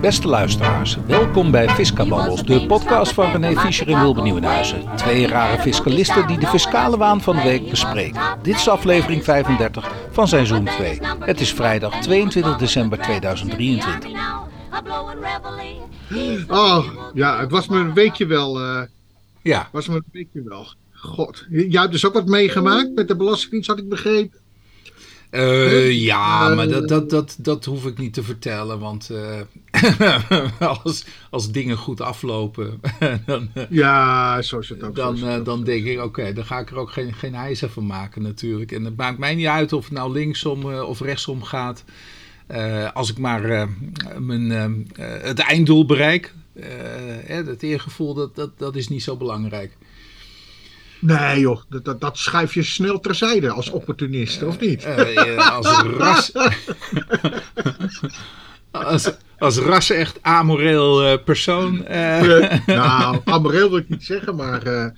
Beste luisteraars, welkom bij Fiscababbels, de podcast van René Fischer en Wilbert Nieuwenhuizen. Twee rare fiscalisten die de fiscale waan van de week bespreken. Dit is aflevering 35 van seizoen 2. Het is vrijdag 22 december 2023. Oh, ja, het was me een weekje wel. eh Ja, was me een weekje wel. God, jij hebt dus ook wat meegemaakt met de Belastingdienst, had ik begrepen. Eh, ja Eh, maar dat, dat, dat, dat hoef ik niet te vertellen, want eh, als, als dingen goed aflopen, dan, Ja, zo is het ook. dan, is het ook. dan denk ik, oké, dan ga ik er ook geen, geen ijzer van maken natuurlijk. En het maakt mij niet uit of het nou linksom of rechtsom gaat. Als ik maar mijn, het einddoel bereik, het eergevoel, dat, dat, dat is niet zo belangrijk. Nee joh, dat, dat, dat schuif je snel terzijde als opportunist, of niet? Eh, eh, als ras... als, als ras echt amoreel eh, persoon... nou, amoreel wil ik niet zeggen, maar,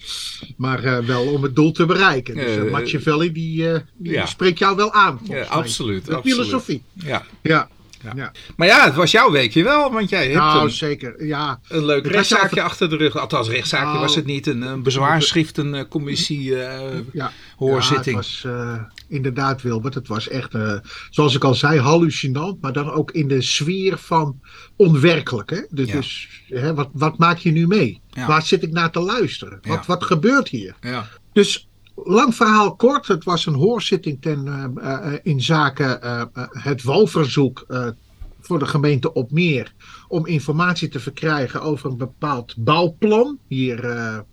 maar wel om het doel te bereiken. Dus Machiavelli, die, die ja. spreekt jou wel aan. ja, absoluut, De absoluut. filosofie. Ja. Ja. Ja. Ja. Maar ja, het was jouw weekje wel, want jij hebt Nou, een, zeker. Ja, een leuk Het rechtszaakje achter de rug. Althans, rechtszaakje Nou, was het niet. Een, een bezwaarschriftencommissie eh ja. hoorzitting. Ja, het was eh, inderdaad, Wilbert. Het was echt, eh, zoals ik al zei, hallucinant. Maar dan ook in de sfeer van onwerkelijk. Hè? Dus, Ja. dus hè, wat, wat maak je nu mee? Waar zit ik naar te luisteren? Wat, wat gebeurt hier? ja. Dus lang verhaal kort. Het was een hoorzitting ten, eh, eh, in zaken eh, het walverzoek voor de gemeente Opmeer. Om informatie te verkrijgen over een bepaald bouwplan. Hier,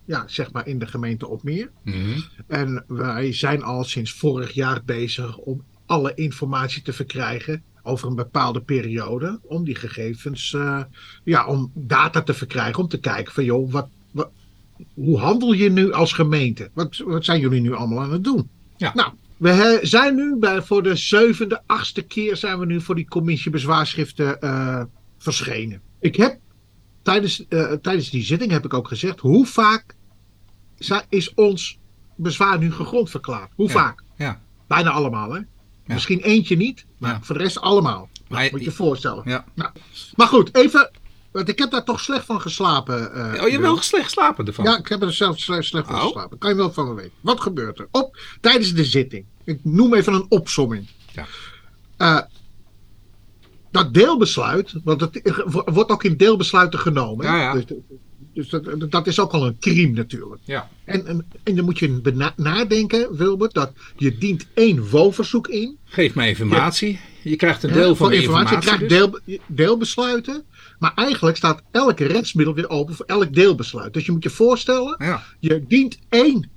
ja, zeg maar in de gemeente Opmeer. Mhm. En wij zijn al sinds vorig jaar bezig om alle informatie te verkrijgen over een bepaalde periode. Om die gegevens, ja, om data te verkrijgen. Om te kijken van, joh, wat, hoe handel je nu als gemeente? Wat, wat zijn jullie nu allemaal aan het doen? Ja. Nou, we zijn nu bij, voor de zevende, achtste keer zijn we nu voor die commissie bezwaarschriften eh, verschenen. Ik heb tijdens, eh, tijdens die zitting heb ik ook gezegd, hoe vaak is ons bezwaar nu gegrond verklaard? Hoe Ja. vaak? Ja. Bijna allemaal, hè? Misschien eentje niet, maar voor de rest allemaal. Maar moet je je voorstellen. Ja. Nou, maar goed, even, want ik heb daar toch slecht van geslapen. eh, Oh, je hebt Wil. wel slecht geslapen ervan? Ja, ik heb er zelf slecht, van Oh. geslapen. Kan je wel van me weten. Wat gebeurt er? Op, tijdens de zitting. Ik noem even een opsomming. Ja. Eh, dat deelbesluit, want het wordt ook in deelbesluiten genomen. Ja, ja. Dus, dus dat, dat is ook al een crime natuurlijk. Ja. En, en, en dan moet je nadenken, Wilbert, dat je dient één woonverzoek in. Geef mij informatie. Je krijgt een deel van de informatie. Je krijgt dus. deel, deelbesluiten. Maar eigenlijk staat elk rechtsmiddel weer open voor elk deelbesluit. Dus je moet je voorstellen, Ja, je dient één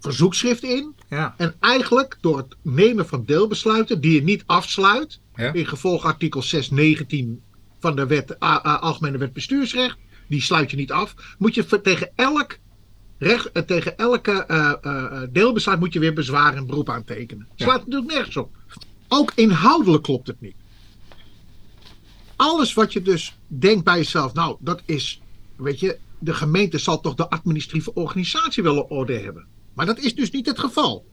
verzoekschrift in. ja, En eigenlijk door het nemen van deelbesluiten die je niet afsluit. Ja. In gevolg artikel 619 van de wet, A- A- Algemene Wet Bestuursrecht. Die sluit je niet af. Moet je tegen elk, recht, eh, tegen elke eh, eh, deelbesluit moet je weer bezwaar en beroep aantekenen. Slaat natuurlijk nergens op. Ook inhoudelijk klopt het niet. Alles wat je dus denkt bij jezelf, nou dat is, weet je, de gemeente zal toch de administratieve organisatie op orde hebben. Maar dat is dus niet het geval.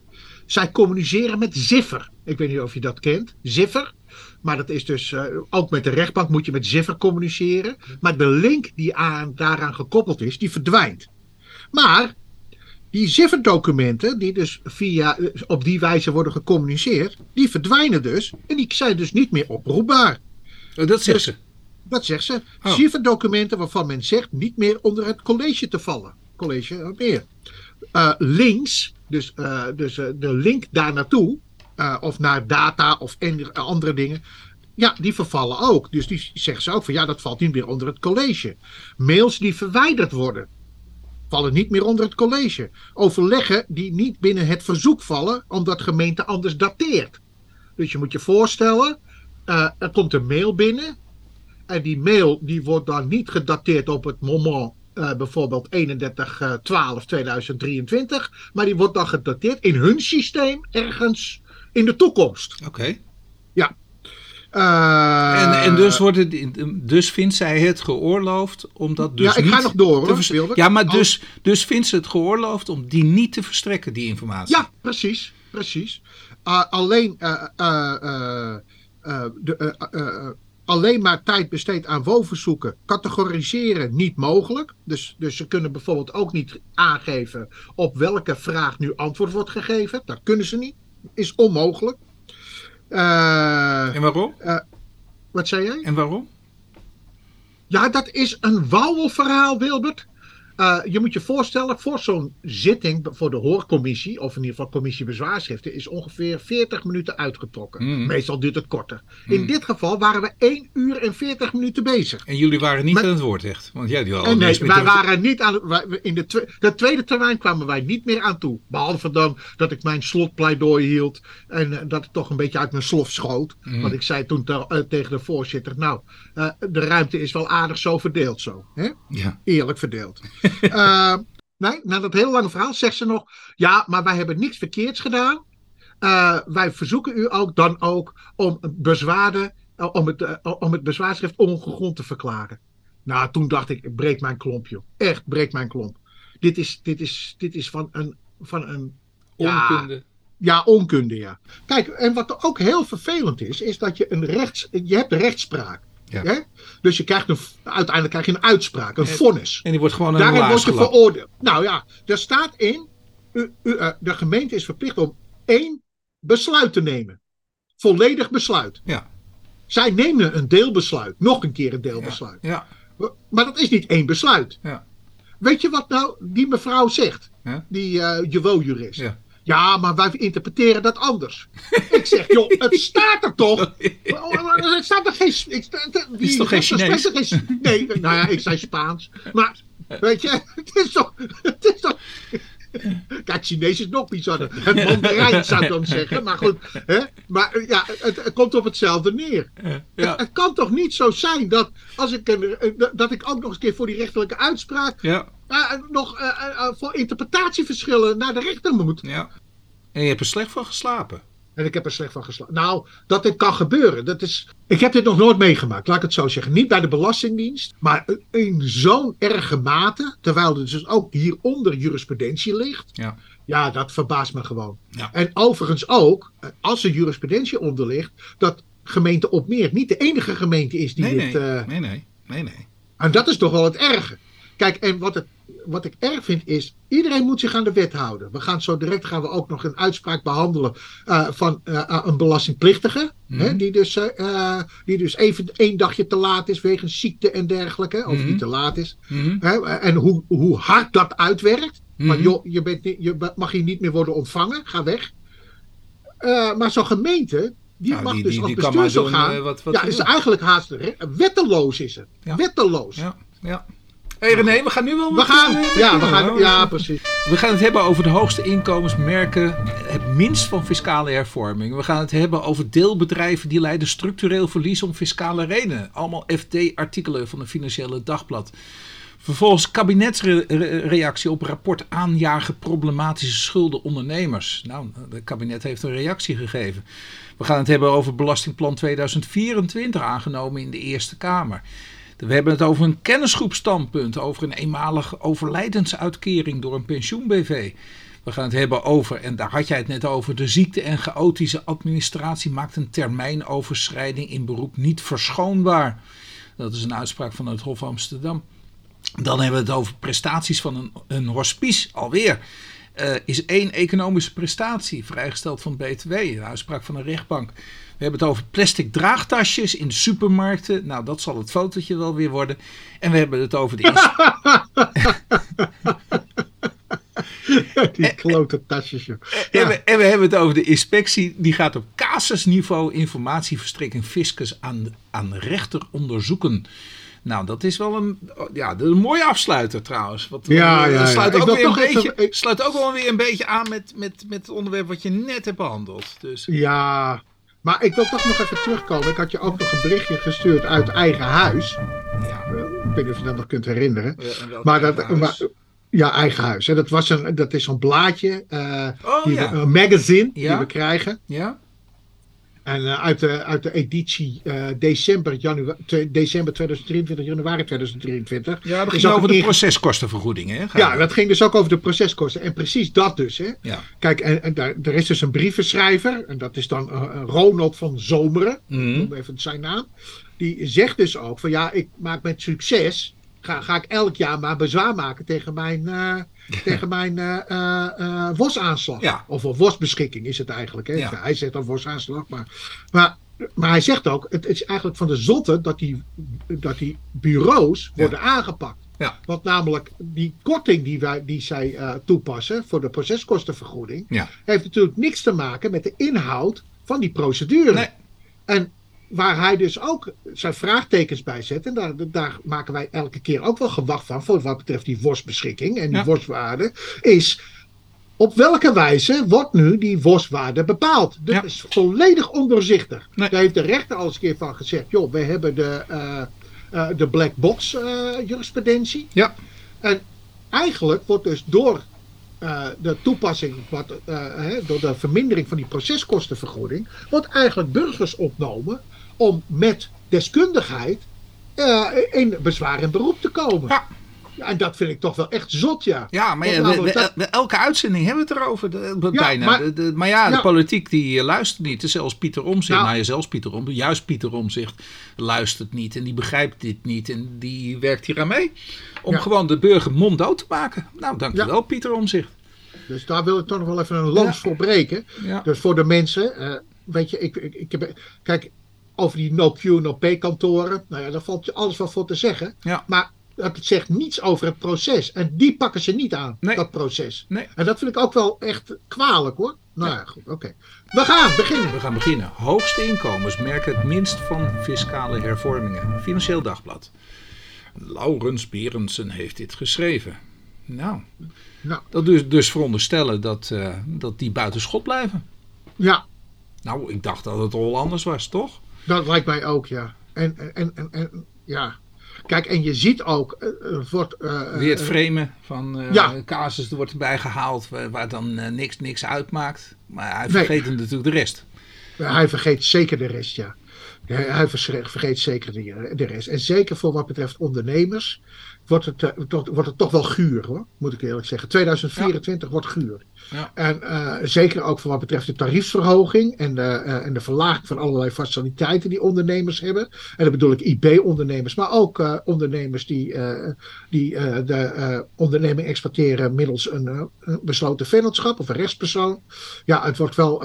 Zij communiceren met Ziffer. Ik weet niet of je dat kent. Ziffer. Maar dat is dus, eh, ook met de rechtbank moet je met Ziffer communiceren. Maar de link die aan, daaraan gekoppeld is, die verdwijnt. Maar die Ziffer-documenten, die dus via, eh, op die wijze worden gecommuniceerd, die verdwijnen dus. En die zijn dus niet meer oproepbaar. Oh, dat zegt ze. Dat zegt ze. Oh. Waarvan men zegt niet meer onder het college te vallen. College eh, meer. Eh, links, dus, eh, dus eh, de link daar naartoe, eh, of naar data of en, eh, andere dingen. Ja, die vervallen ook. Dus die zeggen ze ook van ja, dat valt niet meer onder het college. Mails die verwijderd worden, vallen niet meer onder het college. Overleggen die niet binnen het verzoek vallen, omdat gemeente anders dateert. Dus je moet je voorstellen, eh, er komt een mail binnen. En die mail die wordt dan niet gedateerd op het moment, eh, bijvoorbeeld 31 eh, 12 2023. Maar die wordt dan gedateerd in hun systeem ergens in de toekomst. Oké. Eh, En, en dus, wordt het, dus vindt zij het geoorloofd om dat dus Ja, ik niet ga nog door, hoor, Wilbert. Ja, maar dus, dus vindt ze het geoorloofd om die niet te verstrekken, die informatie? Ja, precies. precies. Alleen de, uh, uh, alleen maar tijd besteed aan WO-verzoeken. Categoriseren niet mogelijk. Dus, dus ze kunnen bijvoorbeeld ook niet aangeven op welke vraag nu antwoord wordt gegeven. Dat kunnen ze niet. Is onmogelijk. Uh, en waarom? Uh, wat zei jij? En waarom? Ja, dat is een wauwelverhaal, Wilbert. Uh, je moet je voorstellen, voor zo'n zitting voor de hoorcommissie, of in ieder geval commissie bezwaarschriften, is ongeveer 40 minuten uitgetrokken. Mm. Meestal duurt het korter. Mm. In dit geval waren we 1 uur en 40 minuten bezig. En jullie waren niet aan het woord echt? Want jij die al nee, wij waren niet aan wij, in de, twe de tweede termijn kwamen wij niet meer aan toe. Behalve dan dat ik mijn slotpleidooi hield en uh, dat het toch een beetje uit mijn slof schoot. Mm. Want ik zei toen te, uh, tegen de voorzitter, nou, de ruimte is wel aardig zo verdeeld zo. Hè? Ja. Eerlijk verdeeld. uh, nee, na dat hele lange verhaal zegt ze nog: Ja, maar wij hebben niks verkeerds gedaan. Uh, wij verzoeken u ook dan ook om bezwaarden, uh, om, het, om het bezwaarschrift ongegrond te verklaren. Nou, toen dacht ik: breek mijn klomp, joh. Echt, breek mijn klomp. Dit is, dit is, dit is van een. Van een onkunde. Ja, ja, onkunde, ja. Kijk, en wat er ook heel vervelend is, is dat je een rechts. Je hebt rechtspraak. Ja. Hè? Dus je krijgt een, uiteindelijk krijg je een uitspraak, een vonnis. En die wordt gewoon een Daarin word je veroordeeld. Nou ja, er staat in, u, u, uh, de gemeente is verplicht om één besluit te nemen. Volledig besluit. Ja. Zij nemen een deelbesluit, nog een keer een deelbesluit. Ja. Maar dat is niet één besluit. Ja. Weet je wat nou die mevrouw zegt? Die uh, Jewo-jurist. Ja. Ja, maar wij interpreteren dat anders. ik zeg, joh, het staat er toch? Het staat er geen... Ik, het is toch geen Chinees? nee, nou ja, ik zei Spaans. Maar, weet je, het is toch... Het is toch Kijk, Chinees is nog bizarder. Het Mandarijn zou ik dan zeggen. Maar goed, hè? maar ja, het, het, komt op hetzelfde neer. Ja. Het, het, kan toch niet zo zijn dat, als ik een, dat ik ook nog eens een keer voor die rechterlijke uitspraak. Ja. Uh, nog uh, uh, voor interpretatieverschillen naar de rechter moet. Ja. En je hebt er slecht van geslapen. En ik heb er slecht van geslapen. Nou, dat dit kan gebeuren. Dat is, ik heb dit nog nooit meegemaakt, laat ik het zo zeggen. Niet bij de Belastingdienst, maar in zo'n erge mate. Terwijl er dus ook hieronder jurisprudentie ligt. Ja. Ja, dat verbaast me gewoon. Ja. En overigens ook, als er jurisprudentie onder ligt, dat gemeente Opmeer niet de enige gemeente is die nee, dit... Nee. Uh, nee, nee, nee, nee. En dat is toch wel het erge. Kijk, en wat, het, wat ik erg vind is, iedereen moet zich aan de wet houden. We gaan zo direct gaan we ook nog een uitspraak behandelen uh, van uh, een belastingplichtige. Mhm. Hè, die, dus, uh, die dus even één dagje te laat is wegens ziekte en dergelijke. Of Mhm. niet te laat is. Mhm. Hè, en hoe, hoe hard dat uitwerkt. Mhm. Want joh, je, bent, je mag hier niet meer worden ontvangen. Ga weg. Maar zo'n gemeente, die Nou, mag die- dus die- als die kan bestuur maar zo doen, gaan. eh, wat- wat ja, is eigenlijk haast wetteloos is het. Ja. Wetteloos. Ja, ja. Hey René, we gaan nu wel... We gaan, eh, ja, we gaan, ja, precies. We gaan het hebben over de hoogste inkomensmerken, het minst van fiscale hervorming. We gaan het hebben over deelbedrijven die leiden structureel verlies om fiscale redenen. Allemaal FD-artikelen van het Financiële Dagblad. Vervolgens kabinetsreactie op rapport aanjagen problematische schulden ondernemers. Nou, het kabinet heeft een reactie gegeven. We gaan het hebben over belastingplan 2024 aangenomen in de Eerste Kamer. We hebben het over een kennisgroepstandpunt, over een eenmalige overlijdensuitkering door een pensioen-BV. We gaan het hebben over, en daar had jij het net over, de ziekte- en chaotische administratie maakt een termijnoverschrijding in beroep niet verschoonbaar. Dat is een uitspraak van het Hof Amsterdam. Dan hebben we het over prestaties van een, een hospice. Alweer Eh, is één economische prestatie vrijgesteld van BTW. Een uitspraak van een rechtbank. We hebben het over plastic draagtasjes in de supermarkten. Nou, dat zal het fotootje wel weer worden. En we hebben het over de... Die klote tasjes. joh. En, we, en we hebben het over de inspectie. Die gaat op casusniveau informatieverstrekking fiscus aan, aan rechter onderzoeken. Nou, dat is wel een, ja, dat is een mooie afsluiter trouwens. Wat, Ja, ja, ja. Sluit, ook weer een even- beetje, ik- sluit ook wel weer een beetje aan met, met, met het onderwerp wat je net hebt behandeld. Dus, Ja, maar ik wil toch nog even terugkomen. Ik had je ook nog een berichtje gestuurd uit eigen huis. ja, Ik weet niet of je dat nog kunt herinneren. eh, en welk Maar dat, eigen huis? maar, ja, eigen huis. hè. Dat, was een, dat is zo'n blaadje, eh, Oh, die ja. we- een magazine Ja. die we krijgen. ja? En eh, uit, de, uit de editie eh, december, janua- te- december 2023, januari 2023. Ja, dat ging over de proceskostenvergoedingen. Hè? Ja, dat ging dus ook over de proceskosten. En precies dat dus. Hè. ja. Kijk, en, en daar, er is dus een brievenschrijver. En dat is dan eh, Ronald van Zomeren. Mhm. noem even zijn naam. die zegt dus ook van ja, ik maak met succes. Ga, ga ik elk jaar maar bezwaar maken tegen mijn, tegen mijn uh, WOS-aanslag. Ja. Of een WOS-beschikking is het eigenlijk. Hè? Ja. Hij zegt dan WOS-aanslag. Maar, maar, maar hij zegt ook, het is eigenlijk van de zotte dat die, dat die bureaus worden aangepakt. Ja. Want namelijk die korting die, wij, die zij uh, toepassen voor de proceskostenvergoeding, Ja. heeft natuurlijk niks te maken met de inhoud van die procedure. Nee. En waar hij dus ook zijn vraagtekens bij zet, en daar, daar maken wij elke keer ook wel gewacht van, voor wat betreft die WOS-beschikking en die Ja. WOS-waarde, is op welke wijze wordt nu die WOS-waarde bepaald? Dat Ja. is volledig ondoorzichtig. Nee. Daar heeft de rechter al eens een keer van gezegd, joh, we hebben de, eh, eh, de black box eh, jurisprudentie. Ja. En eigenlijk wordt dus door de toepassing, wat, hè, door de vermindering van die proceskostenvergoeding, wordt eigenlijk burgers ontnomen om met deskundigheid eh, in bezwaar en beroep te komen. Ja. Ja, En dat vind ik toch wel echt zot, ja. Ja, maar Want ja, we- namelijk we- dat- we- elke uitzending hebben we het erover. de- bijna. maar- De- de- maar ja, de politiek die eh, luistert niet. Dus Zelfs Pieter Omzicht, Nou. nou ja, zelfs Pieter Omzicht, juist Pieter Omzicht luistert niet. En die begrijpt dit niet. En die werkt hier aan mee. Om gewoon de burger monddood te maken. Nou, dankjewel Pieter Omzicht. Dus daar wil ik toch nog wel even een lans voor breken. Ja. Dus voor de mensen, eh, weet je, ik, ik, ik heb, kijk, over die no-Q, no-Pay-kantoren, nou ja, daar valt je alles wel voor te zeggen. Ja. Maar het zegt niets over het proces. En die pakken ze niet aan, Nee. dat proces. Nee. En dat vind ik ook wel echt kwalijk hoor. Nou ja, goed, oké. We gaan beginnen. We gaan beginnen. Hoogste inkomens merken het minst van fiscale hervormingen. Financieel Dagblad. Laurens Berendsen heeft dit geschreven. Nou, Nou, dat dus, dus veronderstellen dat, eh, dat die buiten schot blijven. ja, Nou, ik dacht dat het al anders was, toch? Dat lijkt mij ook, ja. En, en, en, en ja. Kijk, en je ziet ook, er wordt... eh, Weer het framen van eh Ja. casus, er wordt erbij gehaald waar, waar dan niks, niks uitmaakt. Maar hij Nee. vergeet natuurlijk de rest. Hij vergeet zeker de rest, ja. Hij vergeet zeker de, de rest. En zeker voor wat betreft ondernemers wordt het, eh, toch, wordt het toch wel guur, hoor, moet ik eerlijk zeggen. 2024 wordt guur. Ja. En eh, zeker ook voor wat betreft de tariefsverhoging en de, eh, en de verlaging van allerlei faciliteiten die ondernemers hebben. En dan bedoel ik IB-ondernemers, maar ook ondernemers die, die de onderneming exporteren middels een, een besloten vennootschap of een rechtspersoon. Ja, het wordt wel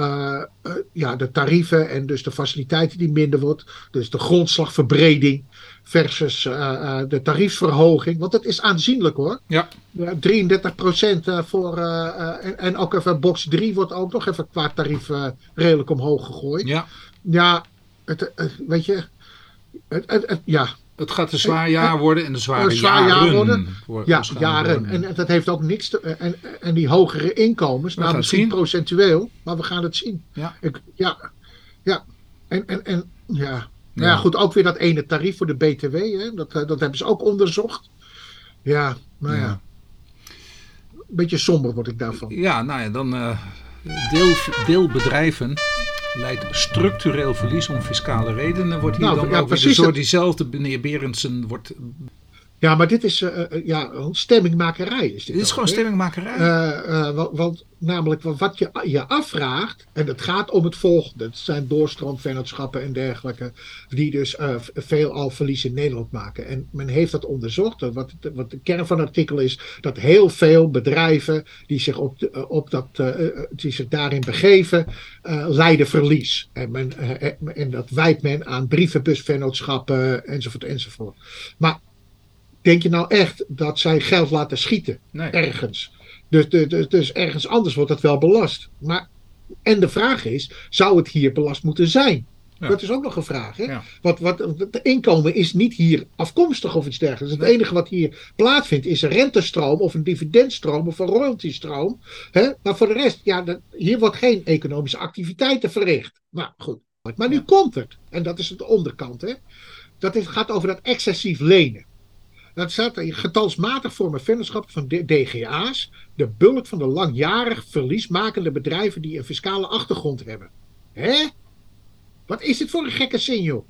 ja, de tarieven en dus de faciliteiten die minder wordt. Dus de grondslagverbreding versus eh, eh, de tariefsverhoging. Want dat is aanzienlijk hoor. Ja. Ja, 33% eh, voor. eh, eh, en, en ook even box 3 wordt ook nog even qua tarief redelijk omhoog gegooid. Ja, Ja, het, weet je. Het, het, het- ja, het gaat een zwaar jaar worden en een zware Een zwaar jaar worden. voor- ja jaren. worden. En dat heeft ook niks te. En, en die hogere inkomens, nou misschien procentueel, maar we gaan het zien. Ja. Ik, ja, ja. En, en, en ja. Nou ja, goed, ook weer dat ene tarief voor de BTW, hè? Dat, eh, dat hebben ze ook onderzocht. Ja, nou ja. Beetje somber word ik daarvan. Ja, nou ja, dan eh deel, deelbedrijven leidt structureel verlies om fiscale redenen. Wordt hier Nou, dan ja, ook weer door diezelfde meneer Berendsen wordt... Ja, maar dit is eh, ja, stemmingmakerij. Is dit Dit is gewoon stemmingmakerij. Wa- want namelijk wa- wat je je afvraagt, en het gaat om het volgende: het zijn doorstroomvennootschappen en dergelijke, die dus veelal verlies in Nederland maken. En men heeft dat onderzocht. Wat, wat de kern van het artikel is, dat heel veel bedrijven die zich, op de- op dat, die zich daarin begeven, lijden verlies. En, men, en dat wijt men aan brievenbusvennootschappen enzovoort enzovoort. Maar denk je nou echt dat zij geld laten schieten? nee. ergens. Dus, dus, dus- dus ergens anders wordt het wel belast. Maar, en de vraag is, zou het hier belast moeten zijn? Ja. Dat is ook nog een vraag. Hè? Ja. Wat, wat, het inkomen is niet hier afkomstig of iets dergelijks. Het Nee. enige wat hier plaatsvindt is een rentestroom of een dividendstroom of een royaltystroom. Hè? Maar voor de rest, ja, dat, hier wordt geen economische activiteiten verricht. Nou goed, maar nu Ja. komt het. En dat is de onderkant. Hè? Dat is, gaat over dat excessief lenen. Dat staat er, getalsmatig vormen vennootschappen van DGA's de bulk van de langjarig verliesmakende bedrijven die een fiscale achtergrond hebben. Hè? Wat is dit voor een gekke zin, joh?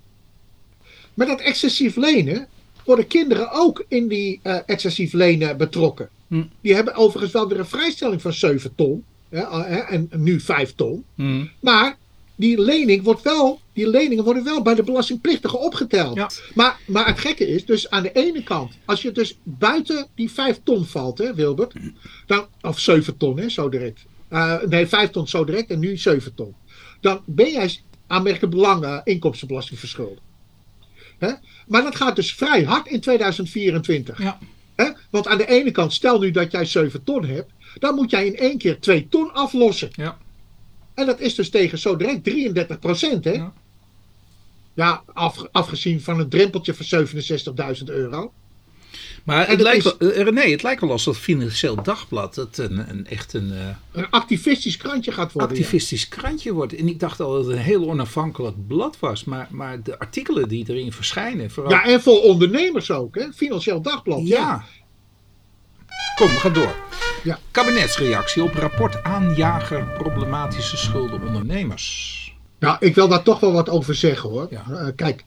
Met dat excessief lenen worden kinderen ook in die eh, excessief lenen betrokken. Hm. Die hebben overigens wel weer een vrijstelling van 7 ton. Hè, en nu 5 ton. Hm. Maar die lening wordt wel, die leningen worden wel bij de belastingplichtige opgeteld. Ja. Maar, maar het gekke is, dus aan de ene kant, als je dus buiten die 5 ton valt, hè, Wilbert, dan, of 7 ton, hè, zo direct. Eh, nee, 5 ton zo direct en nu 7 ton. Dan ben jij aanmerkelijk belangen inkomstenbelasting verschuldigd. Hè? Maar dat gaat dus vrij hard in 2024. Ja. Hè? Want aan de ene kant, stel nu dat jij 7 ton hebt, dan moet jij in één keer 2 ton aflossen. Ja. En dat is dus tegen zo direct 33 procent, hè? Ja. Ja, af, afgezien van een drempeltje van 67.000 euro. Maar het lijkt, is- wel, eh, René, het lijkt wel alsof Financieel Dagblad het een, een echt een eh, Een activistisch krantje gaat worden. ja. activistisch krantje wordt. En ik dacht al dat het een heel onafhankelijk blad was. Maar, maar de artikelen die erin verschijnen, vooral... Ja, en voor ondernemers ook, hè? Financieel dagblad. Ja. Ja. Kom, we gaan door. Ja. Kabinetsreactie op rapport aanjager problematische schulden ondernemers. Nou, ik wil daar toch wel wat over zeggen hoor. Ja. Eh, kijk,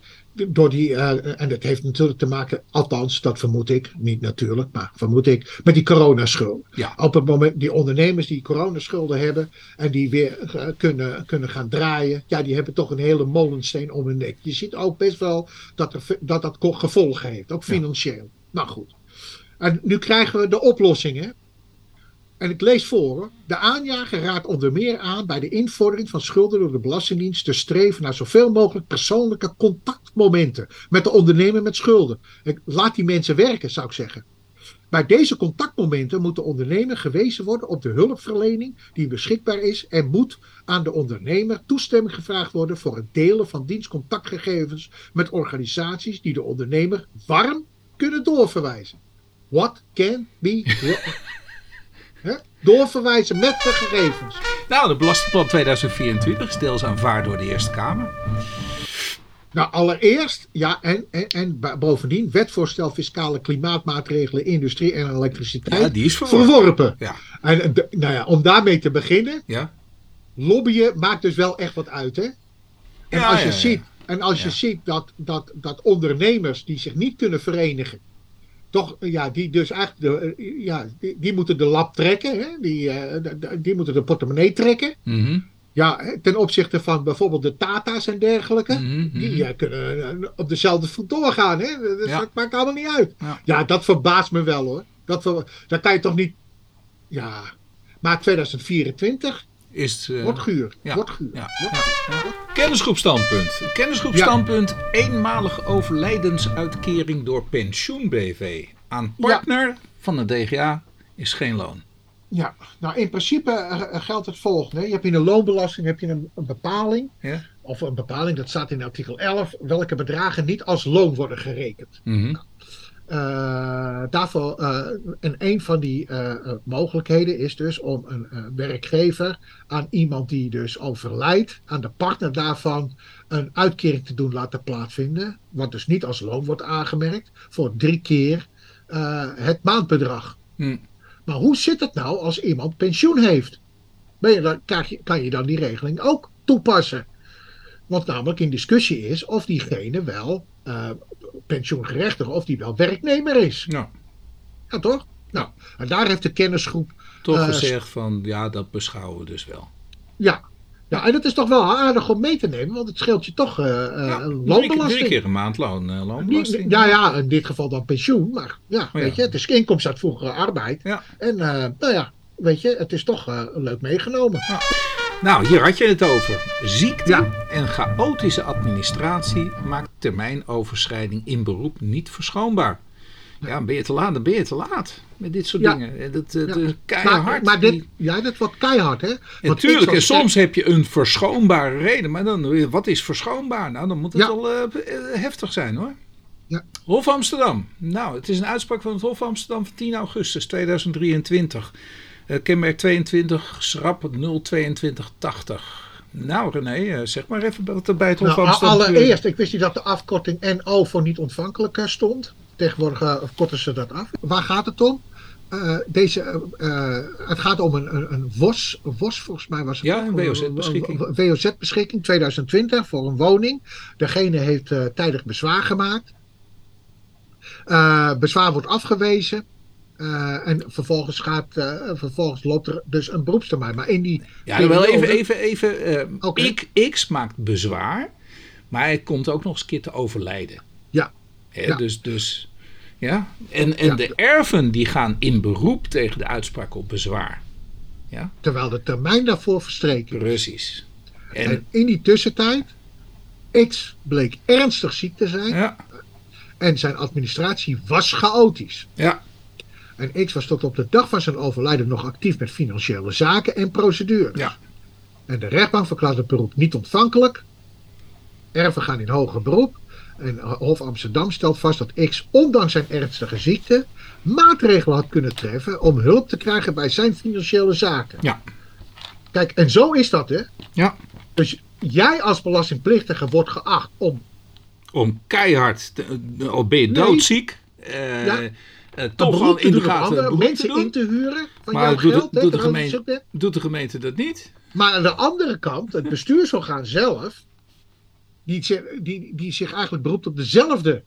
door die, eh, en dat heeft natuurlijk te maken, althans, dat vermoed ik, niet natuurlijk, maar vermoed ik, met die coronaschulden. Ja. Op het moment, die ondernemers die coronaschulden hebben en die weer eh, kunnen, kunnen gaan draaien, ja, die hebben toch een hele molensteen om hun nek. Je ziet ook best wel dat er, dat, dat gevolgen heeft, ook Ja. financieel. Nou goed. En nu krijgen we de oplossingen. En ik lees voor. De aanjager raadt onder meer aan bij de invordering van schulden door de Belastingdienst te streven naar zoveel mogelijk persoonlijke contactmomenten met de ondernemer met schulden. Laat die mensen werken, zou ik zeggen. Bij deze contactmomenten moet de ondernemer gewezen worden op de hulpverlening die beschikbaar is en moet aan de ondernemer toestemming gevraagd worden voor het delen van dienstcontactgegevens met organisaties die de ondernemer warm kunnen doorverwijzen. What can be? doorverwijzen met de gegevens. Nou, het Belastingplan 2024 is deels aanvaard door de Eerste Kamer. Nou, allereerst, ja, en, en, en bovendien, wetvoorstel fiscale klimaatmaatregelen, industrie en elektriciteit. Ja, die is verworpen. verworpen. Ja. En eh, de- nou ja, om daarmee te beginnen, Ja? lobbyen maakt dus wel echt wat uit, hè? En Ja, als je ja, ziet, en als je ziet dat, dat, dat ondernemers die zich niet kunnen verenigen, toch, ja, die dus eigenlijk, de, eh, ja, die, die moeten de lap trekken, hè? Die, eh, de- die moeten de portemonnee trekken. Mhm. Ja, ten opzichte van bijvoorbeeld de Tata's en dergelijke. Mhm, mhm. Die eh, kunnen op dezelfde voet doorgaan. Hè? Dat, Ja. maakt allemaal niet uit. Ja. Ja, dat verbaast me wel hoor. Dat, ver, dat kan je toch niet. Ja. Maar 2024 Is het, eh, wordt guur. ja. Wordt guur. Ja. Kennisgroep Standpunt. Kennisgroep. Standpunt. Eenmalige overlijdensuitkering door pensioen BV. Aan partner van de DGA is geen loon. Ja, nou in principe eh, eh, geldt het volgende. Je hebt in de loonbelasting heb je een, een bepaling. Ja? Of een bepaling, dat staat in artikel 11. Welke bedragen niet als loon worden gerekend. Eh, daarvoor, eh, en een van die eh, eh, mogelijkheden is dus om een eh, werkgever aan iemand die dus overlijdt, aan de partner daarvan een uitkering te doen laten plaatsvinden, wat dus niet als loon wordt aangemerkt, voor drie keer eh, het maandbedrag. Hm. Maar hoe zit het nou als iemand pensioen heeft? Ben je dan, kan je dan die regeling ook toepassen? Want namelijk in discussie is of diegene wel eh pensioengerechtigde, of die wel werknemer is. Nou, Ja, toch? Nou, en daar heeft de kennisgroep, toch Eh, gezegd van ja, dat beschouwen we dus wel. ja. Ja, en dat is toch wel aardig om mee te nemen, want het scheelt je toch eh eh, Ja, loonbelasting. drie keer een maand loon, loonbelasting. Ja, ja, in dit geval dan pensioen, maar ja, Oh ja. weet je, het is inkomstuitvoerige arbeid. Ja. En eh, nou ja, weet je, het is toch eh, leuk meegenomen. Nou, hier had je het over. Ziekte Ja. en chaotische administratie maakt termijnoverschrijding in beroep niet verschoonbaar. Ja, ben je te laat, dan ben je te laat met dit soort Ja. dingen. En Dat, dat Ja. is keihard. Maar, maar dit, ja, dat wordt keihard, hè? Natuurlijk, en soms heb je een verschoonbare reden. Maar dan, wat is verschoonbaar? Nou, dan moet het wel eh, eh, heftig zijn hoor. Ja. Hof Amsterdam. Nou, het is een uitspraak van het Hof Amsterdam van 10 augustus 2023. Eh, kenmerk 22, schrap 02280. Nou René, eh, zeg maar even wat er bij het Hof Nou, allereerst, ik wist niet dat de afkorting NO voor niet ontvankelijk eh, stond. Tegenwoordig eh, korten ze dat af. Waar gaat het om? Deze, het gaat om een, een, een WOS, volgens mij was het. Ja, een WOZ-beschikking. WOZ-beschikking 2020 voor een woning. Degene heeft tijdig bezwaar gemaakt. Bezwaar wordt afgewezen. Eh, en vervolgens, gaat, eh, vervolgens loopt er dus een beroepstermijn. Maar in die. Ja, wel even. even, even eh, Oké. X, X maakt bezwaar, maar hij komt ook nog eens een keer te overlijden. Ja. Hè, Ja. Dus, dus, ja. En, en Ja. de erven die gaan in beroep tegen de uitspraak op bezwaar. Terwijl de termijn daarvoor verstreken is. Precies. En, En in die tussentijd. X bleek ernstig ziek te zijn. ja, En zijn administratie was chaotisch. ja, En X was tot op de dag van zijn overlijden nog actief met financiële zaken en procedures. Ja. En de rechtbank verklaart het beroep niet ontvankelijk. Erven gaan in hoger beroep. En Hof Amsterdam stelt vast dat X, ondanks zijn ernstige ziekte, maatregelen had kunnen treffen om hulp te krijgen bij zijn financiële zaken. Ja. Kijk, en zo is dat, hè? ja. Dus jij als belastingplichtige wordt geacht om Om keihard, te, of ben je Nee. doodziek, eh, Ja. Eh, toch te in de gaten mensen in te huren van Maar jouw doet de- geld. de gemeente- hè. Doet de gemeente dat niet? Maar aan de andere kant, het bestuursorgaan zelf, die, die, die zich eigenlijk beroept op dezelfde.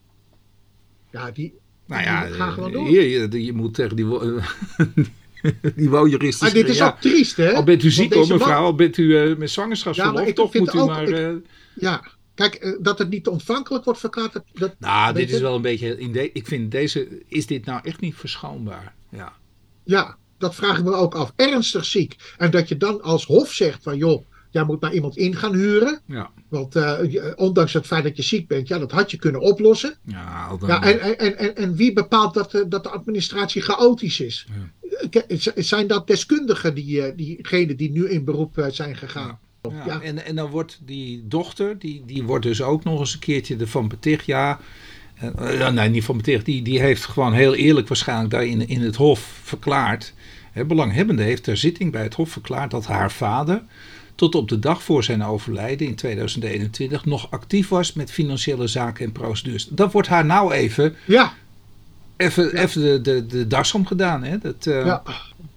Ja, die. Nou ja, die gaan gewoon door. je, je moet tegen die, die woonjuristen Maar dit is zeggen, ook triest, hè? ja, Al bent u ziek hoor deze man- mevrouw, al bent u eh, met Ja, zwangerschapsverlof, ik toch moet u ook- maar... ik- eh, Ja, kijk, eh, dat het niet ontvankelijk wordt verklaard. Dat, dat, nou, dit is wel een beetje... In de, ik vind deze... Is dit nou echt niet verschoonbaar? Ja. Ja, dat vraag ik me ook af. Ernstig ziek. En dat je dan als hof zegt van joh, jij moet maar iemand in gaan huren. Ja. Want eh, je- ondanks het feit dat je ziek bent, ja, dat had je kunnen oplossen. Ja, dan, Ja, en, en, en, en wie bepaalt dat, de- dat de administratie chaotisch is? Z- Zijn dat deskundigen, die, eh, diegenen die nu in beroep eh, zijn gegaan? Ja, Ja. En, en dan wordt die dochter, die, die wordt dus ook nog eens een keertje ervan beticht. Ja, eh, ja, nee, niet van beticht. Die, die heeft gewoon heel eerlijk waarschijnlijk daar in, in het hof verklaard. Hè, belanghebbende heeft ter zitting bij het hof verklaard dat haar vader tot op de dag voor zijn overlijden in 2021 nog actief was met financiële zaken en procedures. Dat wordt haar nou even, Ja, even, even de, de, de das omgedaan. Hè? Dat, eh, ja.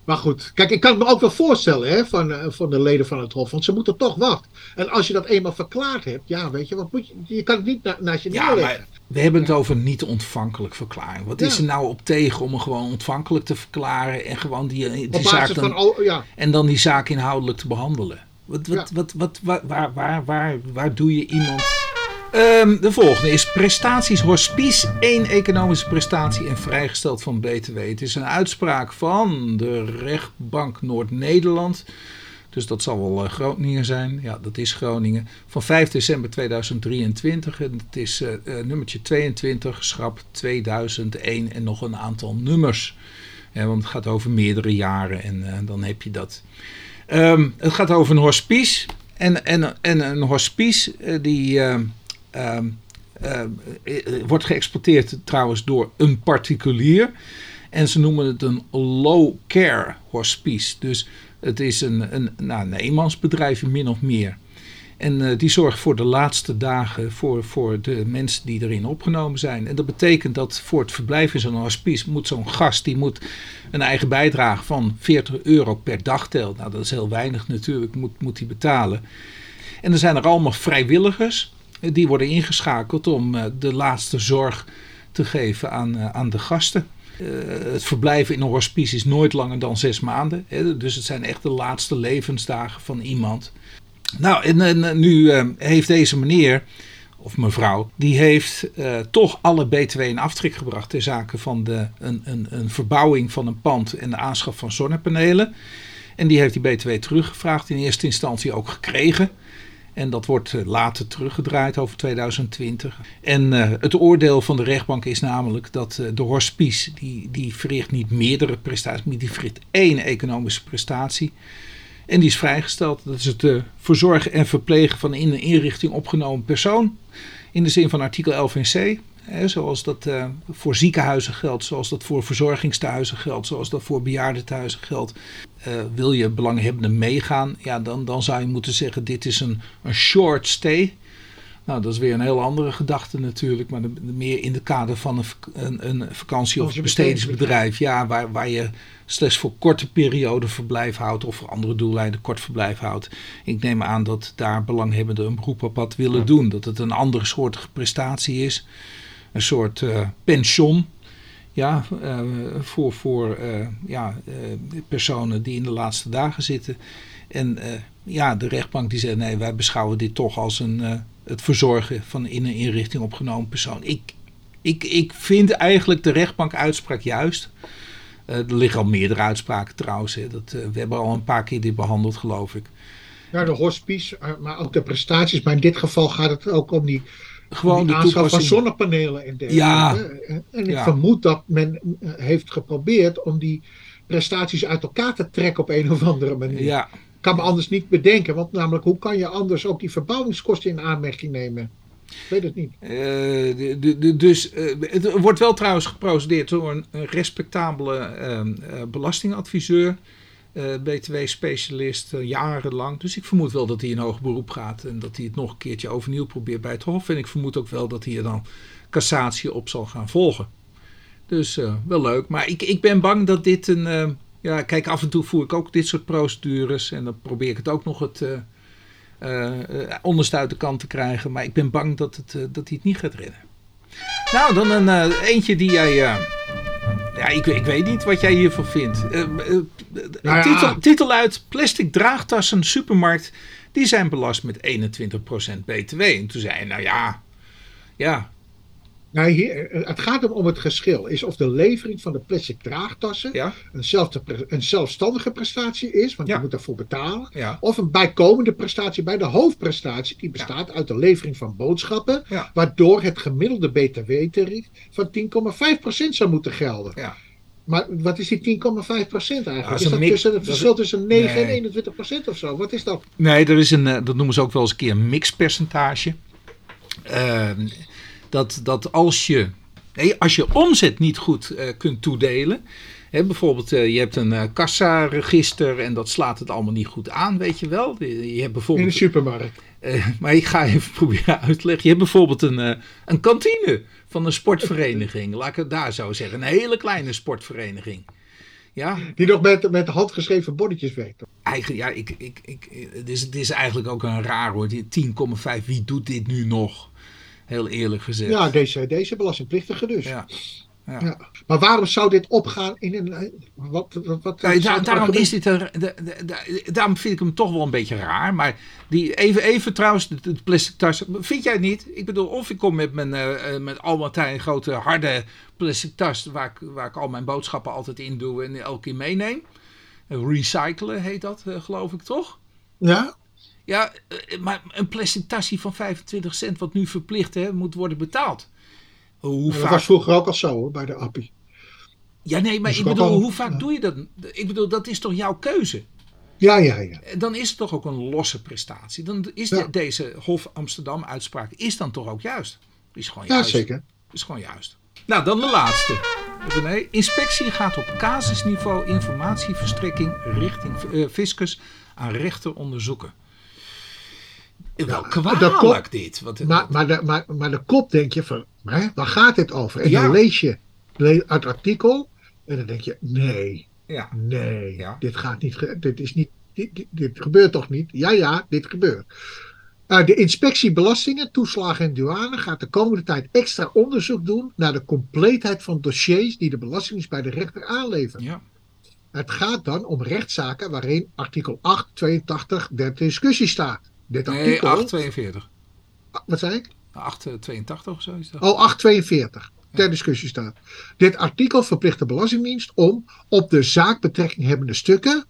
Maar goed, kijk, ik kan het me ook wel voorstellen hè, van, eh, van de leden van het Hof, want ze moeten toch wachten. En als je dat eenmaal verklaard hebt, ja, weet je, wat moet je, je kan het niet na, naast je Ja, neerleggen. we hebben het over niet ontvankelijk verklaring. Wat is er nou op tegen om hem gewoon ontvankelijk te verklaren en gewoon die, die Op zaak dan, van, oh, ja, en dan die zaak inhoudelijk te behandelen? Wat, wat, wat, wat, waar, waar, waar, waar, waar doe je iemand? Ehm, de volgende is prestaties hospice. één economische prestatie en vrijgesteld van BTW. Het is een uitspraak van de rechtbank Noord-Nederland. Dus dat zal wel eh, Groningen zijn. Ja, dat is Groningen. Van 5 december 2023. En het is eh, eh, nummertje 22, schrap 2001 en nog een aantal nummers. Want het gaat over meerdere jaren en dan heb je dat. Ehm, het gaat over een hospice. En, en, en een hospice die ehm, ehm, eh, eh, wordt geëxploiteerd trouwens door een particulier. En ze noemen het een low care hospice. Dus het is een, een, nou, een eenmansbedrijf min of meer. En eh, die zorgt voor de laatste dagen voor, voor de mensen die erin opgenomen zijn. En dat betekent dat voor het verblijf in zo'n hospice moet zo'n gast die moet een eigen bijdrage van 40 euro per dag tellen. Nou, dat is heel weinig natuurlijk, moet, moet die betalen. En er zijn er allemaal vrijwilligers die worden ingeschakeld om eh, de laatste zorg te geven aan, eh, aan de gasten. Eh, het verblijven in een hospice is nooit langer dan zes maanden. Hè, dus het zijn echt de laatste levensdagen van iemand. Nou, en, nu heeft deze meneer, of mevrouw, die heeft toch alle BTW in aftrek gebracht ter zake van de, een, een, een verbouwing van een pand en de aanschaf van zonnepanelen. En die heeft die BTW teruggevraagd, in eerste instantie ook gekregen. En dat wordt eh, later teruggedraaid over 2020. En eh, het oordeel van de rechtbank is namelijk dat eh, de hospice, die, die verricht niet meerdere prestaties, maar die verricht één economische prestatie. En die is vrijgesteld. Dat is het verzorgen en verplegen van in een inrichting opgenomen persoon. In de zin van artikel 11 NC. Hè, zoals dat eh, voor ziekenhuizen geldt, zoals dat voor verzorgingstehuizen geldt, zoals dat voor bejaardentehuizen geldt. Eh, wil je belanghebbenden meegaan, ja, dan, dan zou je moeten zeggen: dit is een, een short stay. Nou, dat is weer een heel andere gedachte natuurlijk, maar de- de- meer in het kader van een, een, een vakantie- of bestedingsbedrijf. Ja, waar, waar je slechts voor korte periode verblijf houdt of voor andere doeleinden kort verblijf houdt. Ik neem aan dat daar belanghebbenden een beroep op had willen doen. Dat het een andere soortige prestatie is. Een soort eh, pension ja, uh, voor, voor uh, ja, uh, personen die in de laatste dagen zitten. En ja, de rechtbank die zei nee, wij beschouwen dit toch als een, het verzorgen van in een inrichting opgenomen persoon. Ik, ik, ik vind eigenlijk de rechtbank uitspraak juist. er liggen al meerdere uitspraken trouwens. Hè. Dat, we hebben al een paar keer dit behandeld, geloof ik. Ja, de hospice, maar ook de prestaties. Maar in dit geval gaat het ook om die gewoon de aanschaf van zonnepanelen en dergelijke. Ja. En ik vermoed dat men eh, heeft geprobeerd om die prestaties uit elkaar te trekken op een of andere manier. Ja. Ik kan me anders niet bedenken, want namelijk hoe kan je anders ook die verbouwingskosten in aanmerking nemen? Ik weet het niet. Uh, de, de, dus uh, het wordt wel trouwens geprocedeerd door een, een respectabele uh, belastingadviseur. Uh, BTW-specialist uh, jarenlang. Dus ik vermoed wel dat hij in hoog beroep gaat en dat hij het nog een keertje overnieuw probeert bij het Hof. En ik vermoed ook wel dat hij er dan cassatie op zal gaan volgen. Dus uh, wel leuk. Maar ik, ik ben bang dat dit een. ja, kijk, af en toe voer ik ook dit soort procedures en dan probeer ik het ook nog het onderste uit de kant te krijgen. Maar ik ben bang dat, het, dat hij het niet gaat redden. Nou, dan een eentje die jij. Ja, ik, ik, weet niet wat jij hiervan vindt. Uh, uh, ja. titel, titel uit: Plastic draagtassen supermarkt. Die zijn belast met 21% BTW. En toen zei hij: Nou ja, ja. Nou, hier, het gaat om het geschil. Is of de levering van de plastic draagtassen ja? een, een, zelfstandige prestatie is, want ja. je moet daarvoor betalen. Ja. Of een bijkomende prestatie bij de hoofdprestatie, die bestaat uit de levering van boodschappen, waardoor het gemiddelde BTW-tarief van 10,5% zou moeten gelden. Ja. Maar wat is die 10,5% eigenlijk? Ja, is, is dat tussen, het verschil tussen 9 nee. en 21% of zo? Wat is dat? Nee, er is een, dat noemen ze ook wel eens een keer een mixpercentage. Uh, dat, dat als je, nee, als je omzet niet goed uh, kunt toedelen. Hè, bijvoorbeeld, uh, je hebt een uh, kassaregister en dat slaat het allemaal niet goed aan, weet je wel. Je, je hebt bijvoorbeeld, In de supermarkt. maar ik ga even proberen uit te leggen. Je hebt bijvoorbeeld een, een kantine van een sportvereniging. Laat ik het daar zo zeggen. Een hele kleine sportvereniging. Ja. Die nog met, met handgeschreven bordetjes werkt. Eigenlijk, ja, ik, ik, ik, het, is, het is eigenlijk ook een raar hoor. 10,5, wie doet dit nu nog? Heel eerlijk gezegd. Ja, deze, deze belastingplichtige dus. Ja. Ja. Ja. Maar waarom zou dit opgaan in een. Wat, wat, da daarom, is dit een, de, de, de, daarom vind ik hem toch wel een beetje raar. Maar die, even, even trouwens, de, plastic tas. Vind jij niet? Ik bedoel, of ik kom met mijn uh, met Almatijn grote harde plastic tas. Waar ik, waar ik al mijn boodschappen altijd in doe en elke keer meeneem. Recyclen heet dat, uh, geloof ik toch? Ja. Ja, maar een plastic tasje van 25 cent, wat nu verplicht hè, moet worden betaald. Hoe dat vaak... was vroeger ook al zo hoor, bij de appie. Ja, nee, maar ik bedoel, hoe vaak ja. doe je dat? Ik bedoel, dat is toch jouw keuze? Ja, ja, ja. Dan is het toch ook een losse prestatie. Dan is ja. de, deze Hof Amsterdam uitspraak is dan toch ook juist? Is gewoon juist. Ja, zeker. Is gewoon juist. Nou, dan de laatste. René, inspectie gaat op casusniveau informatieverstrekking richting uh, fiscus aan rechter onderzoeken. Wel kwalijk kop, dit. Wat, maar, maar, de, maar, maar de kop denk je van, hè, waar gaat dit over? En ja. dan lees je het artikel en dan denk je, nee, ja. nee, ja. dit gaat niet, dit is niet, dit, dit, dit, gebeurt toch niet? Ja, ja, dit gebeurt. Uh, de inspectie belastingen, toeslagen en douane gaat de komende tijd extra onderzoek doen naar de compleetheid van dossiers die de Belastingdienst bij de rechter aanlevert. Ja. Het gaat dan om rechtszaken waarin artikel 8, 82 der discussie staat. Dit nee, artikel, 842. Wat zei ik? 882 of zo is dat. Oh, 842 ter discussie staat. Dit artikel verplicht de Belastingdienst om op de zaak betrekking hebbende stukken,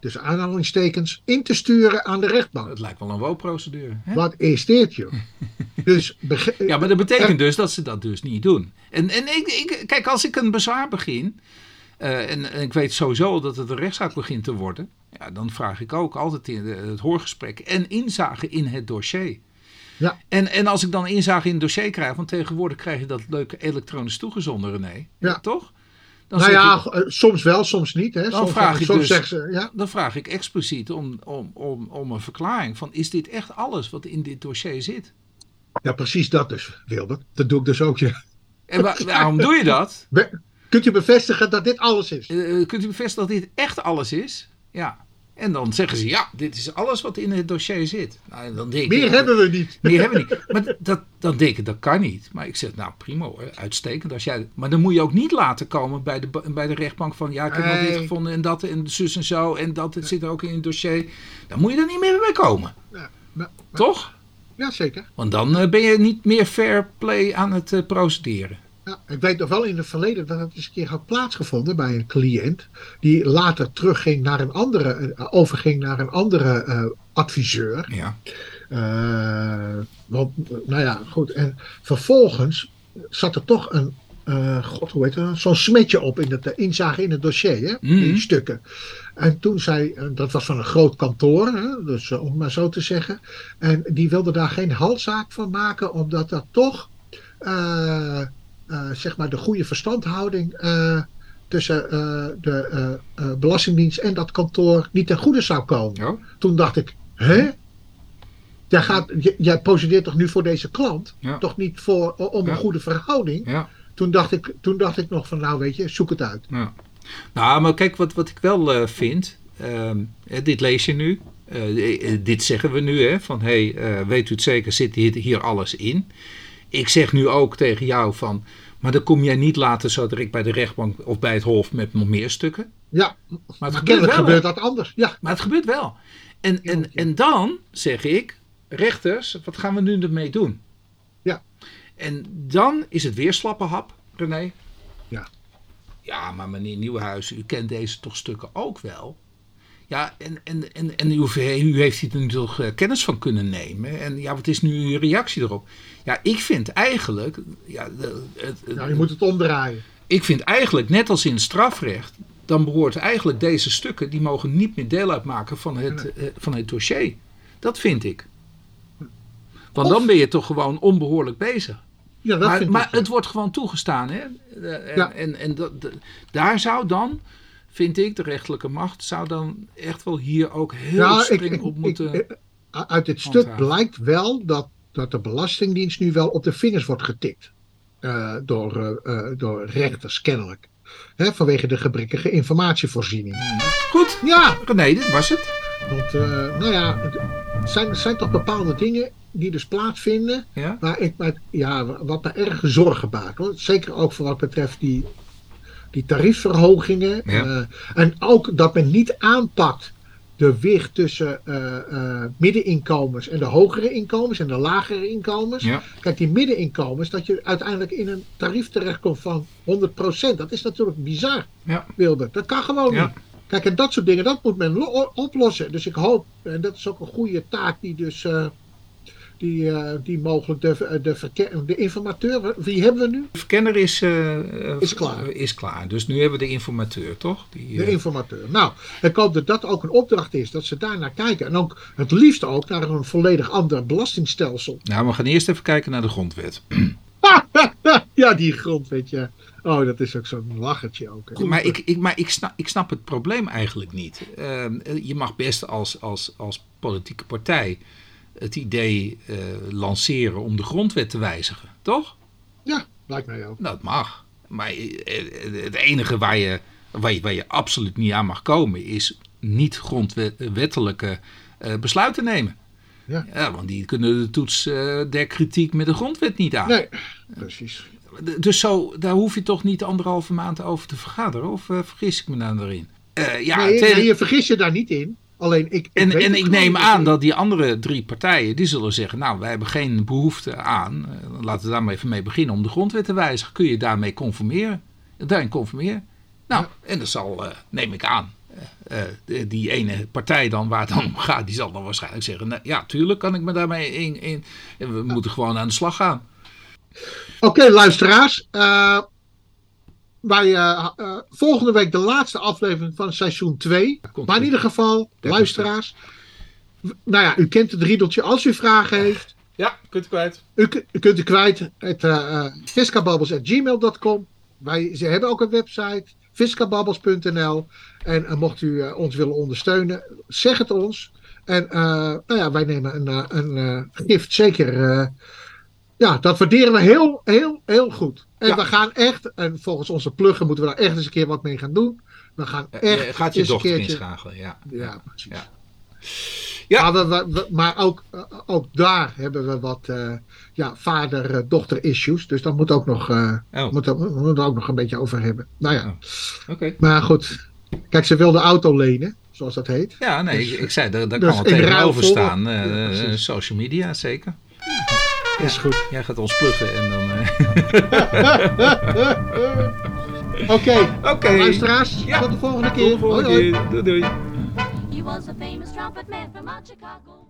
dus aanhalingstekens, in te sturen aan de rechtbank. Het lijkt wel een WO-procedure. Wat is dit, joh? dus ja, maar dat betekent dus dat ze dat dus niet doen. En, en ik, ik, kijk, als ik een bezwaar begin, uh, en, en, ik weet sowieso dat het een rechtszaak begint te worden, ja, dan vraag ik ook altijd in het hoorgesprek en inzage in het dossier. Ja. En, en als ik dan inzage in het dossier krijg, want tegenwoordig krijg je dat leuke elektronisch toegezonden, René. Ja. Toch? Dan nou ja, je, soms wel, soms niet. Hè. Dan, soms, vraag ik soms dus, ze, ja. dan vraag ik expliciet om, om, om, om een verklaring van is dit echt alles wat in dit dossier zit? Ja, precies dat dus, Wilbert. Dat doe ik dus ook, ja. En wa waarom doe je dat? Kunt u bevestigen dat dit alles is? Uh, kunt u bevestigen dat dit echt alles is? Ja. En dan zeggen ze, ja, dit is alles wat in het dossier zit. Nou, dan denk Meer ik, hebben we niet. Meer hebben we niet. Maar dat, dan denk ik, dat kan niet. Maar ik zeg, nou prima hoor, uitstekend. Als jij, maar dan moet je ook niet laten komen bij de, bij de rechtbank van... ja, ik heb nog dit gevonden en dat en zus en zo... en dat het zit er ook in het dossier. Dan moet je er niet meer bij komen. Ja, maar- Toch? ja zeker. Want dan eh, ben je niet meer fair play aan het eh, procederen. Ja, ik weet nog wel in het verleden dat het eens een keer had plaatsgevonden bij een cliënt. Die later terugging naar een andere, eh, overging naar een andere eh, adviseur. Ja. Eh, want, nou ja, goed. En vervolgens zat er toch een, eh, god, hoe heet het? Zo'n smetje op in het inzage in het dossier, hè? Mhm. Die stukken. En toen zei, dat was van een groot kantoor, hè? Dus, om het maar zo te zeggen. En die wilde daar geen halszaak van maken, omdat dat toch, zeg maar, de goede verstandhouding eh, tussen eh, de eh, eh, Belastingdienst en dat kantoor niet ten goede zou komen. Ja. Toen dacht ik, hè? Jij, gaat, jij positioneert toch nu voor deze klant? Ja. Toch niet voor, om een goede verhouding? Toen, dacht ik, toen dacht ik nog van, nou weet je, zoek het uit. Ja. Nou, maar kijk, wat, wat ik wel eh, vind, ehm, dit lees je nu, eh, eh, dit zeggen we nu, hè, van hé, hey, eh, weet u het zeker, zit hier, hier alles in? Ik zeg nu ook tegen jou van, maar dan kom jij niet later zo direct bij de rechtbank of bij het hof met nog meer stukken. Ja, Maar het gebeurt wel. gebeurt dat anders. Ja, Maar het gebeurt wel. En, en, en dan zeg ik, rechters, wat gaan we nu ermee doen? Ja. En dan is het weer slappe hap, René. Ja. Ja, maar meneer Nieuwenhuizen, u kent deze toch stukken ook wel? Ja, en, en, en, en u, u heeft hier nu toch eh, kennis van kunnen nemen. En ja, wat is nu uw reactie erop? Ja, ik vind eigenlijk... Ja, de- het, het- nou, je moet het omdraaien. ik vind eigenlijk, net als in het strafrecht, dan behoort eigenlijk deze stukken, die mogen niet meer deel uitmaken van het, eh, van het dossier. Dat vind ik. Want dan ben je toch gewoon onbehoorlijk bezig. Ja, dat Maar, vind maar ik. het wordt gewoon toegestaan. Hè? Eh, En, Ja. en, en dat, de- daar zou dan, vind ik, de rechterlijke macht, zou dan echt wel hier ook heel Nou, streng ik- op moeten... ik- uit dit stuk blijkt wel dat, dat de Belastingdienst nu wel op de vingers wordt getikt. eh, door, eh, eh, door rechters, kennelijk. Hè, vanwege de gebrekkige informatievoorziening. Goed, Ja, René, dit was het. want eh, nou ja, het zijn, er zijn toch bepaalde dingen die dus plaatsvinden. Ja? Waar ik ja, wat me erg zorgen baart. Hoor. Zeker ook voor wat betreft die, die tariefverhogingen. Ja. Eh, en ook dat men niet aanpakt de wicht tussen eh, middeninkomens en de hogere inkomens en de lagere inkomens. Ja. Kijk, die middeninkomens, dat je uiteindelijk in een tarief terechtkomt van 100%. Dat is natuurlijk bizar, Ja. Wilbert. Dat kan gewoon Ja. niet. Kijk, en dat soort dingen, dat moet men lo- oplossen. Dus ik hoop, en dat is ook een goede taak die dus... eh, die, eh, die mogelijk de, de, verke- de informateur, wie hebben we nu? De verkenner is, eh, eh, Is klaar. is klaar. Dus nu hebben we de informateur, toch? Die, De eh, informateur. Nou, ik hoop dat dat ook een opdracht is, dat ze daar naar kijken. En ook het liefst ook naar een volledig ander belastingstelsel. Nou, we gaan eerst even kijken naar de grondwet. ja, die grondwet, ja. Oh, dat is ook zo'n lachertje ook. hè. Maar, ik, ik, maar ik, snap, ik snap het probleem eigenlijk niet. Ehm, je mag best als, als, als politieke partij het idee eh, lanceren om de grondwet te wijzigen, toch? Ja, lijkt mij ook. Dat mag. Maar eh, het enige waar je, waar, je, waar je absoluut niet aan mag komen is niet grondwettelijke eh, besluiten nemen. Ja. want die kunnen de toets eh, der kritiek met de grondwet niet aan. Nee, precies. Dus zo, daar hoef je toch niet anderhalve maand over te vergaderen? Of eh, vergis ik me dan erin? Eh, ja, nee, je vergis je daar niet in. Alleen ik. ik en, en ik neem aan dat die andere drie partijen, die zullen zeggen, nou, wij hebben geen behoefte aan, eh, laten we daar maar even mee beginnen, om de grondwet te wijzigen. Kun je daarmee conformeren? Daarin conformeren? Nou, en dat zal, eh, neem ik aan, eh, die- ene partij dan, waar het dan om gaat, die zal dan waarschijnlijk zeggen, nou, ja, tuurlijk kan ik me daarmee in, in we moeten gewoon aan de slag gaan. Oké, luisteraars. Eh, wij, eh, eh, volgende week de laatste aflevering van seizoen 2. komt Maar in ieder geval, luisteraars. Nou ja, u kent het riedeltje. Als u vragen heeft, Ja, kunt u kwijt. u, kunt u kwijt. Het uh, viskababbels.gmail.com. Wij ze hebben ook een website. viskababbels.nl En eh, mocht u eh, ons willen ondersteunen, zeg het ons. En eh, nou ja, wij nemen een, eh, een eh, gift zeker. eh, ja, dat waarderen we heel, heel, heel goed. En Ja. we gaan echt, en volgens onze pluggen moeten we daar echt eens een keer wat mee gaan doen. We gaan Eh, echt gaat je eens een keertje- inschakelen, ja. Ja, precies. Ja. Ja. Maar, we- we- we- maar ook, ook daar hebben we wat eh, ja, vader-dochter issues. Dus daar moet ook nog, eh Oh, moet, ook nog een beetje over hebben. Nou ja, oké. maar goed. Kijk, ze wil de auto lenen, zoals dat heet. Ja, nee, Dus, ik, ik zei, daar, daar dus kan wel tegenover staan. social media, zeker. Is goed. Jij gaat ons pluggen en dan... eh, Oké, Oké. luisteraars. Ja. Tot de volgende Tot keer. de volgende Hoi, hoi. keer. Doei, doei. He was a famous trumpet man from out Chicago.